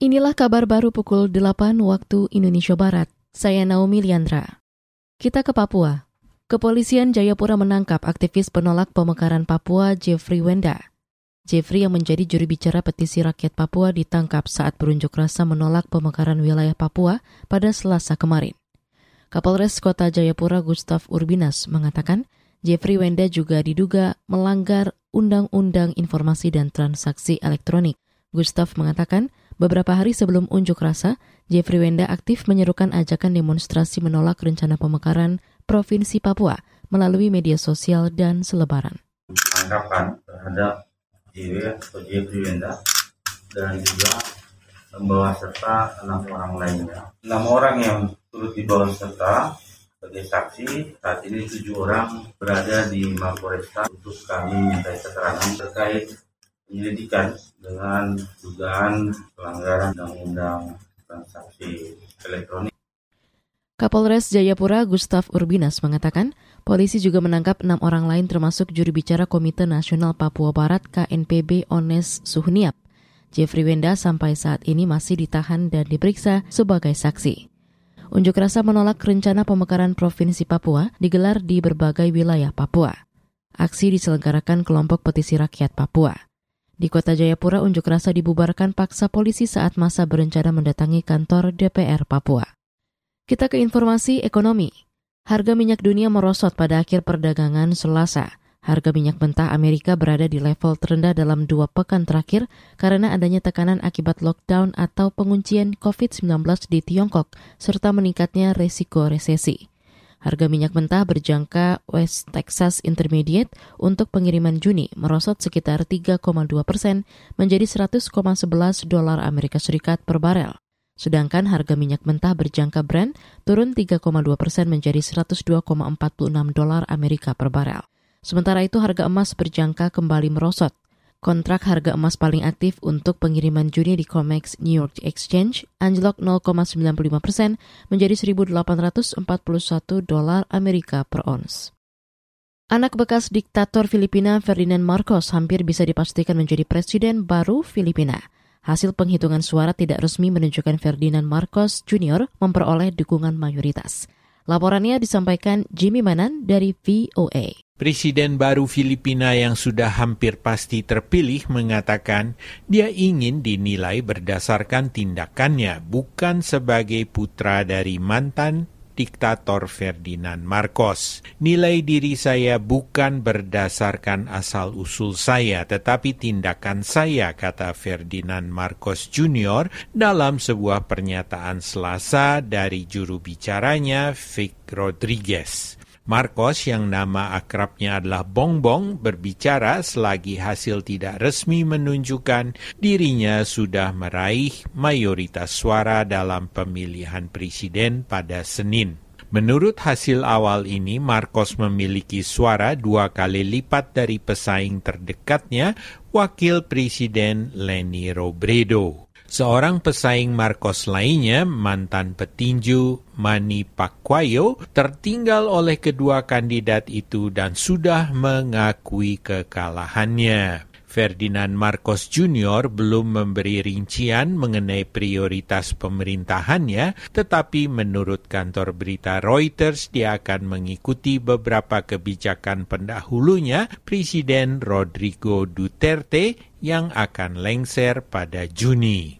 Inilah kabar baru pukul 8 waktu Indonesia Barat. Saya Naomi Liandra. Kita ke Papua. Kepolisian Jayapura menangkap aktivis penolak pemekaran Papua Jeffrey Wenda. Jeffrey yang menjadi juru bicara petisi rakyat Papua ditangkap saat berunjuk rasa menolak pemekaran wilayah Papua pada Selasa kemarin. Kapolres Kota Jayapura Gustaf Urbinas mengatakan Jeffrey Wenda juga diduga melanggar Undang-Undang Informasi dan Transaksi Elektronik. Gustaf mengatakan beberapa hari sebelum unjuk rasa, Jeffrey Wenda aktif menyerukan ajakan demonstrasi menolak rencana pemekaran Provinsi Papua melalui media sosial dan selebaran. Tangkapan terhadap JW atau Jeffrey Wenda dan juga membawa serta enam orang lainnya. Enam orang yang turut dibawa serta sebagai saksi saat ini tujuh orang berada di Mapolresta untuk kami minta keterangan terkait penyelidikan dengan dugaan pelanggaran undang-undang transaksi elektronik. Kapolres Jayapura Gustaf Urbinas mengatakan, polisi juga menangkap enam orang lain termasuk juru bicara Komite Nasional Papua Barat KNPB Ones Suhniap. Jeffrey Wenda sampai saat ini masih ditahan dan diperiksa sebagai saksi. Unjuk rasa menolak rencana pemekaran Provinsi Papua digelar di berbagai wilayah Papua. Aksi diselenggarakan kelompok petisi rakyat Papua. Di kota Jayapura, unjuk rasa dibubarkan paksa polisi saat masa berencana mendatangi kantor DPR Papua. Kita ke informasi ekonomi. Harga minyak dunia merosot pada akhir perdagangan Selasa. Harga minyak mentah Amerika berada di level terendah dalam dua pekan terakhir karena adanya tekanan akibat lockdown atau penguncian COVID-19 di Tiongkok, serta meningkatnya resiko resesi. Harga minyak mentah berjangka West Texas Intermediate untuk pengiriman Juni merosot sekitar 3,2 persen menjadi 100,11 dolar Amerika Serikat per barel. Sedangkan harga minyak mentah berjangka Brent turun 3,2 persen menjadi 102,46 dolar Amerika per barel. Sementara itu harga emas berjangka kembali merosot. Kontrak harga emas paling aktif untuk pengiriman Juni di COMEX New York Exchange anjlok 0,95 persen menjadi 1.841 dolar Amerika per ons. Anak bekas diktator Filipina Ferdinand Marcos hampir bisa dipastikan menjadi presiden baru Filipina. Hasil penghitungan suara tidak resmi menunjukkan Ferdinand Marcos Jr. memperoleh dukungan mayoritas. Laporannya disampaikan Jimmy Manan dari VOA. Presiden baru Filipina yang sudah hampir pasti terpilih mengatakan dia ingin dinilai berdasarkan tindakannya, bukan sebagai putra dari mantan diktator Ferdinand Marcos. Nilai diri saya bukan berdasarkan asal-usul saya, tetapi tindakan saya, kata Ferdinand Marcos Jr. dalam sebuah pernyataan selasa dari juru bicaranya Vic Rodriguez. Marcos yang nama akrabnya adalah Bongbong berbicara selagi hasil tidak resmi menunjukkan dirinya sudah meraih mayoritas suara dalam pemilihan presiden pada Senin. Menurut hasil awal ini, Marcos memiliki suara dua kali lipat dari pesaing terdekatnya, Wakil Presiden Leni Robredo. Seorang pesaing Marcos lainnya, mantan petinju Manny Pacquiao, tertinggal oleh kedua kandidat itu dan sudah mengakui kekalahannya. Ferdinand Marcos Jr. belum memberi rincian mengenai prioritas pemerintahannya, tetapi menurut kantor berita Reuters dia akan mengikuti beberapa kebijakan pendahulunya, Presiden Rodrigo Duterte, yang akan lengser pada Juni.